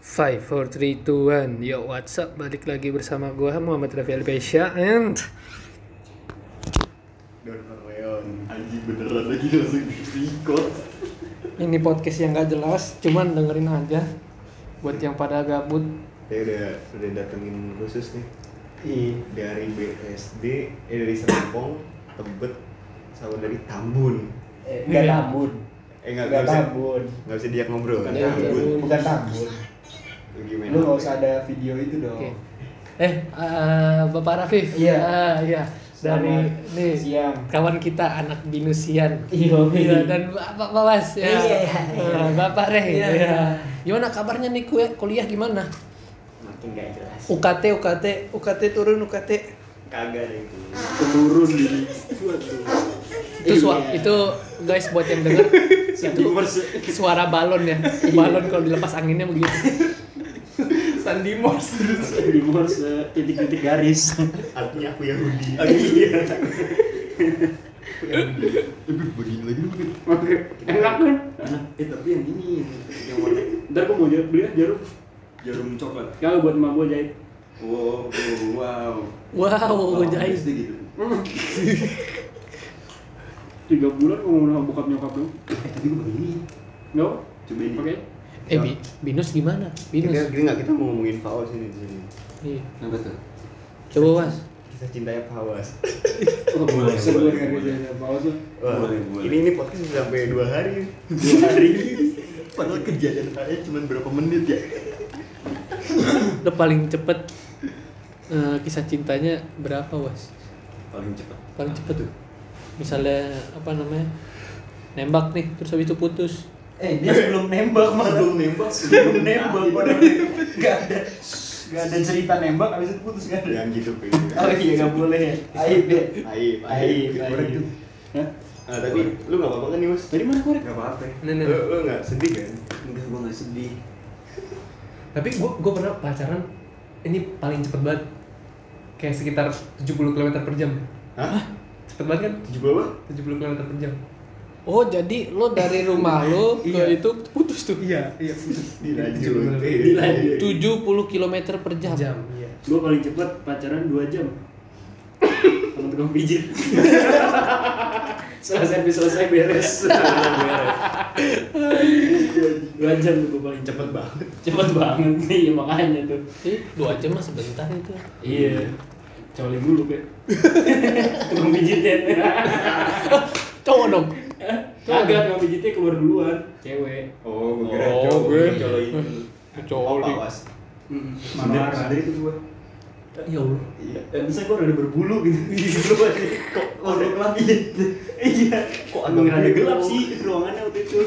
Five, four, three, two, one. Yo, what's up? Balik lagi bersama gue Muhammad Rafi Alpesha and Don Corleone anjing beneran lagi langsung record ini podcast yang gak jelas, cuman dengerin aja. Buat yang pada gabut, ya udah udah datengin khusus nih Iya. dari BSD eh dari Serpong Tebet sama dari Tambun Eh, Enggak Iya. tambun. eh Enggak nggak bisa tambun. nggak bisa diajak ngobrol kan Bukan tambun. Tambun Bukan tambun. Gimana Lu nggak usah ada video itu dong. Oke. eh eh, Bapak Rafif, Iya. Ah, iya. dari Selamat nih siang. kawan kita anak binusian. Iya, Iya, dan Bapak Bawas ya. Iya, iya, iya. Ah, Bapak Reh. Iya, ya. iya. Gimana kabarnya nih kue kuliah gimana? Makin gak jelas. UKT UKT UKT turun UKT. kagak deh itu Turun ini. Itu sua- Iya. itu guys buat yang denger itu suara balon ya. Balon kalau dilepas anginnya begitu. Sandy Morse. Sandy Morse eh, titik-titik garis. artinya aku Yahudi Iya. Aduh, begini lagi. Oke. Enak kan? eh tapi yang ini yang warna Ntar gua mau beli jarum. jarum coklat Kalau buat emak gua jahit. wow wow Wow, wow jahit. Gitu Tiga bulan ngomong sama bokap nyokap lu. eh tapi gue begini Nggak? coba ini Oke. Eh, Bi, Binus gimana? Binus. Kita, kita nggak kita mau ngomongin Fawas ini di sini. Iya. Apa tuh? Coba Mas. Kisah cintanya Fawas. Oh, Boleh, boleh, tuh. Wah, Boleh, boleh. Ini ini podcast bisa sampai dua hari. Dua hari. Padahal kejadian saya cuma berapa menit ya. Lo paling cepet eh, kisah cintanya berapa, Was? paling cepat Paling cepet tuh. Misalnya apa namanya? Nembak nih, terus habis itu putus. Eh, dia sebelum nembak mah Belum nembak, sebelum nembak nggak ada nggak ada cerita nembak habis itu putus kan Yang gitu Pe. oh iya nggak boleh ya aib ya Aib, aib Korek tuh. Hah? Ah, tapi lu nggak apa-apa kan nih, Mas? tadi mana korek nggak apa-apa nih, Lu nggak sedih kan? enggak gua nggak sedih Tapi gue gue pernah pacaran ini paling cepet banget. Kayak sekitar 70 km per jam. Hah? Cepet banget kan? 70 apa? 70 km per jam. Oh, jadi lo dari rumah lo ke Iya. itu putus tuh. Iya, iya putus. Dilanjut. 70 Eh, Dilanjut. 70 km per jam. jam. Iya. gua paling cepat pacaran 2 jam sama tukang pijit servis selesai beres dua jam tuh gua paling cepet banget cepet banget nih ya makanya tuh Ih, dua jam mah sebentar itu. iya coli dulu kan tukang pijitnya Cowok dong. Kagak tukang pijitnya keluar duluan cewek Oh, gua kira Oh, cowok. gue. Cowok itu. Cowok Oh. Mm, Sendiri itu gua. Ya Allah. Iya. Eh, bisa gua rada berbulu gitu Lu aja kok kodok lah iya kok agak rada gelap sih ruangannya waktu itu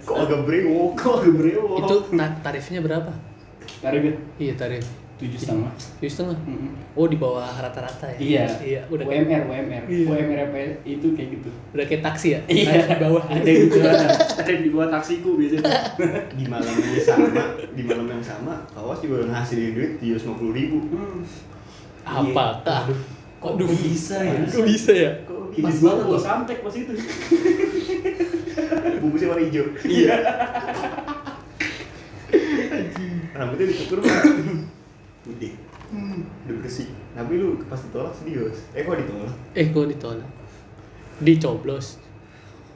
Kok agak brewok? kok agak brewok Itu ta- tarifnya berapa? tarifnya Iya, tarif. Tujuh setengah. Tujuh setengah. Oh, di bawah rata-rata ya? iya. Iya, udah UMR UMR Iya. UMR apa itu kayak gitu. Udah kayak taksi ya? iya. Di bawah. ada gitu tarif di bawah taksiku biasanya. Di malam yang sama di malam yang sama Fawas juga ngasilin duit tujuh ratus lima puluh ribu. Hmm. Apakah? kok bisa ya? Kok bisa ya? kok pas banget gua. Santek pas itu. Bungkusnya warna hijau. Iya. Rambutnya dicukur mah putih udah bersih. Tapi lu pas ditolak sedih Bos. eh kok ditolak? Eh, kok ditolak? Dicoblos.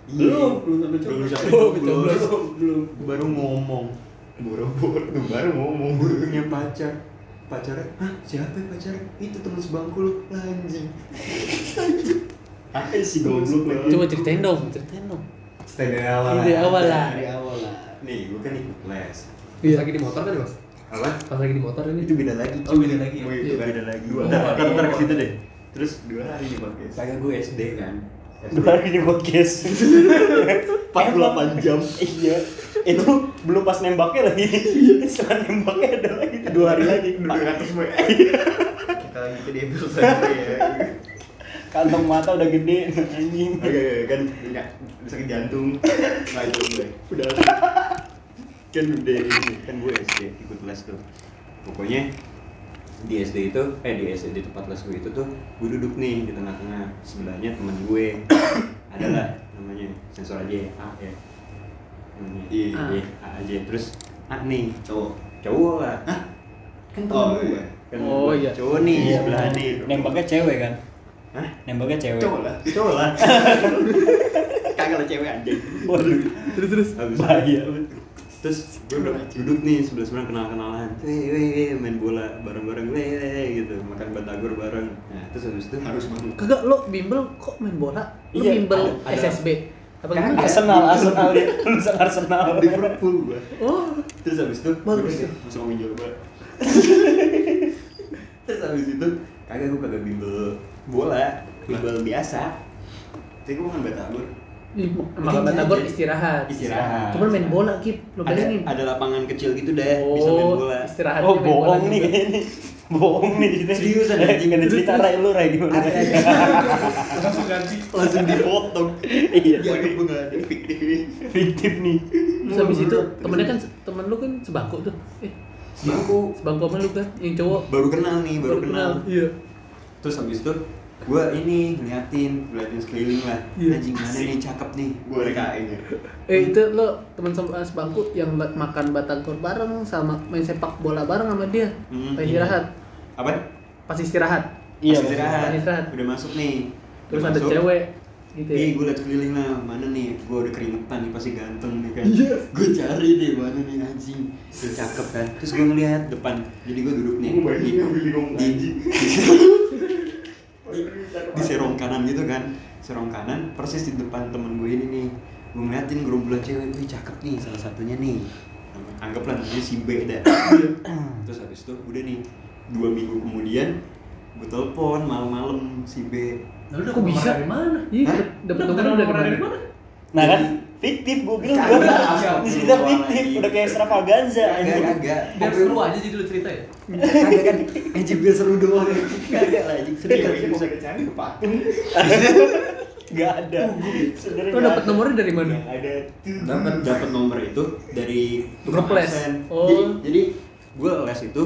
belum belum sampai belum sampai coblos. belum belum baru ngomong. Boro-boro tuh baru ngomong. Punya pacar. Pacarnya hah siapa ya pacarnya? Itu teman sebangku lu. Anjing. Apa sih goblok Coba ceritain dong, ceritain dong. Stay dari awal Dari awal lah. dari awal lah. Nih gue kan ikut les. Iya. lagi di motor kan, Mas? Apa? Pas lagi di motor ini. itu beda lagi Oh, beda lagi ya? oh, itu Iya. beda lagi. Dua Ntar- hari. ntar ntar ke situ deh. Terus dua hari di podcast kagak gue SD kan? Dua hari di podcast 48 jam. Iya. Itu belum pas nembaknya lagi. Setelah nembaknya ada lagi. Dua hari lagi. Dua ratus semua kita lagi ke di episode selanjutnya ya. Kantong mata udah gede anjing. Oke, kan punya sakit jantung. Lanjut gue udah kan udah ini kan gue SD ikut les tuh pokoknya di SD itu eh di SD di tempat les gue itu tuh gue duduk nih di tengah-tengah sebelahnya teman gue adalah namanya sensor aja ya A ya namanya Iya. A. A aja terus A nih Cowok. cowok lah kan temen Oh, gue iya. kan Oh, iya. cowok nih Iya, sebelah nih Nembaknya cewek kan? Hah? Nembaknya cewek. Cowok lah. cowok lah Kagak lah cewek anjing. Waduh, terus terus bahaya. Terus gue udah duduk nih sebelah sebelah kenal kenalan weh weh weh main bola bareng bareng weh weh gitu makan batagor bareng nah terus habis itu Harus banget. Kagak lo bimbel kok main bola? Lo Iya, bimbel ada- ada- SSB. Apa Kan gimana? Arsenal, Arsenal dia. Lulusan Arsenal. Liverpool gua. Oh, terus habis itu Bagus. deh, masuk ngomongin bola terus habis itu kagak gue kagak bimbel bola bimbel biasa Tapi gua makan batagor. Makan batagor istirahat. istirahat Cuman main bola Kip, lo ada bayangin. ada lapangan kecil gitu deh bisa main Oh, bola istirahatnya Oh, bohong nih kayaknya. Bohong nih. Gak ada cerita Ray lu Ray gimana? ada ada Langsung ganti. langsung dipotong Iya. Ya gue enggak ada fiktif ini. Fiktif nih. Terus habis itu temennya kan temen lu kan sebangku tuh. Eh, sebangku sebangku sama lu kan yang cowok baru kenal nih baru, kenal. Iya. terus habis itu gue ini ngeliatin ngeliatin sekeliling lah Iya. anjing mana nih cakep nih Gue rekain ya. Eh itu lo teman sama sebangku yang makan batagor bareng sama main sepak bola bareng sama dia. Hmm, Pas iya. istirahat. apa Pas istirahat. Iya, Pas istirahat. Pas istirahat. udah masuk nih Terus Udah ada masuk. cewek gitu ya. Iya, gue liat sekeliling lah, mana nih, gue udah keringetan nih, pasti ganteng nih kan Iya. Gue cari deh, mana nih anjing Udah cakep kan, terus gue ngeliat depan, jadi gue duduk nih Gua bayangin di, di, anjing. di kan? Serong kanan, persis di depan temen gue ini nih. Gue ngeliatin gerombolan cewek, gue cakep nih, salah satunya nih. Anggaplah namanya si B dah. Terus habis itu udah nih, dua minggu kemudian Gue telepon malam-malam si B. Lalu Kok bisa? dari mana? Iya, dapat nomor dari mana? Nah kan fiktif gue bilang gue di cerita fiktif udah kayak extravaganza Agak, anjing. agak Biar seru aja jadi lu cerita ya. Kagak kan anjing biar seru doang Kagak lah anjing cari ke patung. Gak ada. Sebenarnya Lo dapat ada. nomornya dari mana? Nggak ada. dapat dapat nomor itu dari Grup tukang les. absen. Oh. Jadi jadi gue les itu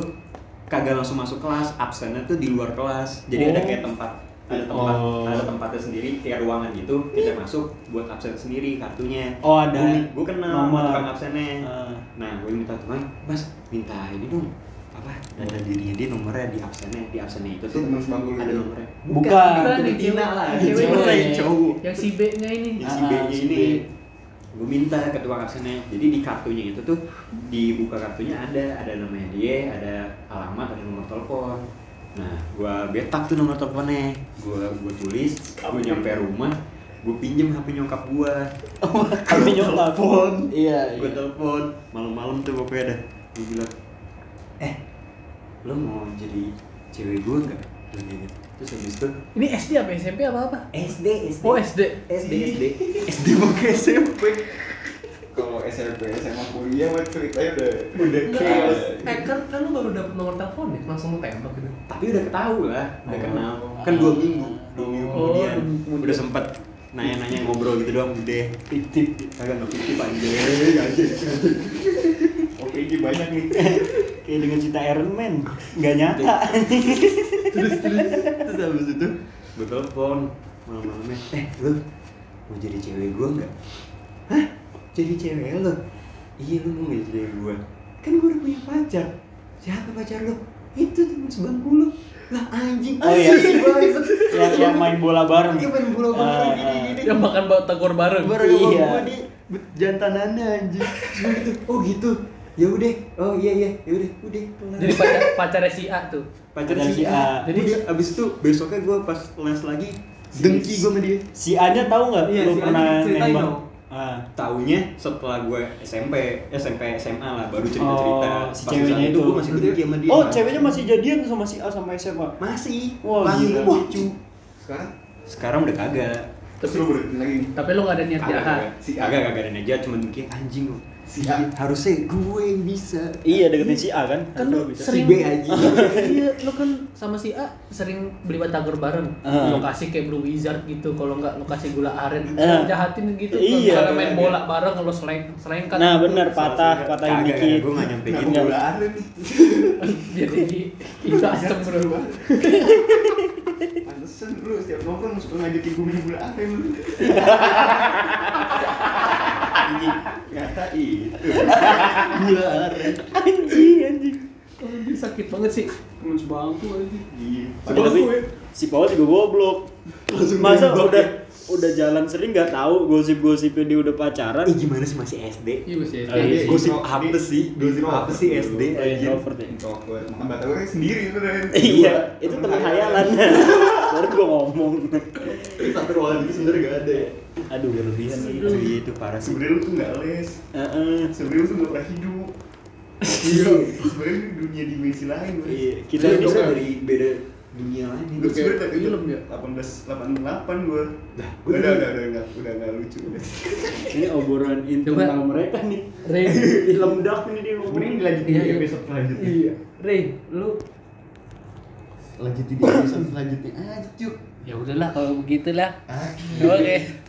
kagak langsung masuk kelas, absennya tuh di luar kelas. Jadi ada Oh. kayak tempat ada tempat Oh. ada tempatnya sendiri kayak ruangan gitu kita masuk buat absen sendiri kartunya. Oh, ada. Gue kenal nomor. sama tukang absennya. Ah. nah gue minta tukang mas minta ini dong apa data dirinya dia nomornya di absennya di absennya itu. Tuh sebangku ada nomornya. Bukan. Bukan, itu Tina cewek- lah. Yang cewek. yang cowok Yang si B-nya ini. yang si Ah, B-nya si ini. B. gue minta ke tukang absennya. Jadi di kartunya itu tuh dibuka kartunya ada. Ada namanya dia ada alamat ada nomor telepon nah gue betak tuh nomor teleponnya gue gue tulis gue nyampe rumah gue pinjem hp nyokap gue Kami nyokap. telepon Iya. gue iya. telepon malam-malam tuh pokoknya ada gue bilang eh lo mau jadi cewek gue nggak gitu. terus habis itu Ini SD apa SMP apa apa? SD SD Oh SD. SD SD SD pakai SMP SMP, SMA, kuliah mah ceritanya udah udah Enggak, chaos. eh kan kan lu baru dapet nomor telepon ya, langsung lu tembak gitu. tapi udah ketahu lah udah Oh. kenal kan dua minggu dua minggu Oh, kemudian dua minggu kemudian. udah sempet nanya-nanya ngobrol gitu doang udah Fiktif. kagak nggak fiktif anjir anjir Oke, ini banyak nih. Kayak dengan cerita Iron Man. Gak nyata. terus terus terus habis itu gue telepon malam-malamnya eh lu mau jadi cewek gue nggak hah jadi cewek lo iya lu mau jadi cewek gue kan gue udah punya pacar siapa pacar lo itu teman sebangku lo lah anjing Oh iya. anjing banget. yang yang main bola bareng. Iya main bola bareng Ah, gini gini. Yang makan batagor bareng. Bareng sama Iya. gua di jantanannya anjing. Gua gitu. Oh gitu. Ya udah. Oh iya iya. Ya udah, udah. Jadi pacar pacarnya si A tuh. pacar Pacar si A. A. Jadi abis itu besoknya gua pas les lagi dengki gua sama dia. Si Anya tahu nggak? Iya, lu si Anya pernah nembak? Ah. Taunya setelah gue SMP, SMP SMA lah baru cerita-cerita. Oh, si Pas ceweknya itu. masih dengki sama dia. Oh, ceweknya masih jadian sama si A sama SMA. masih. Wah, Langsung gila. lucu. Sekarang Sekarang udah kagak. Lu berhenti lagi. Tapi lo gak ada niat Kagak, jahat. kagak. Si A. Kagak, kagak ada aja cuma dengki anjing lu. Si A. Harusnya gue yang bisa. Iya, deketin si A kan? Kan lo Bisa. sering Si B aja. Iya, lo kan sama si A sering beli batagor bareng. Ah. Lokasi kayak Blue Wizard gitu, kalau nggak lokasi gula aren. Ah. Jahatin gitu. Iya. Kalau main bola bareng lo seleng selengkat. Nah, bener patah, patahin dikit. gue gak nyampe Nggak gitu. bola aren nih. Jadi itu asem bro. Pantesan lu setiap nongkrong suka ngajakin gue main bola aren lu. Anjing. Ternyata itu gula aren Anjing, anjing. Oh, dia sakit banget sih. Temen sebangku aja. iya Ya, tapi si Paul juga goblok. Langsung Masa udah udah jalan sering nggak tahu gosip-gosipnya dia udah pacaran. Ih gimana sih masih SD? Iya masih Ah, iya. SD. Gosip apa sih? Gosip apa sih SD Oh, introvert ya. Introvert. Makan batagornya sendiri itu Ren. Iya, itu teman hayalan. Baru gua ngomong. Tapi satu ruangan itu sebenarnya gak ada ya. Aduh, berlebihan iya itu parah sih. Sebenarnya lu tuh nggak les. Heeh. Sebenarnya lu tuh nggak pernah hidup. Iya. Sebenarnya dunia dimensi lain. Iya, kita ini bisa dari beda dunia lain. Gue Kayak sebenarnya tadi film ya? 18 88 gue. Dah, Udah udah udah udah nggak udah nggak lucu. Udah. ini obrolan internal mereka nih. Ray. Film dark ini dia ngomong. Mending dilanjutin Iya, di iya. episode selanjutnya. Iya. Ray, lu Lanjutin di episode selanjutnya aja, Cuk. ya udahlah kalau begitulah. Ah, Oke.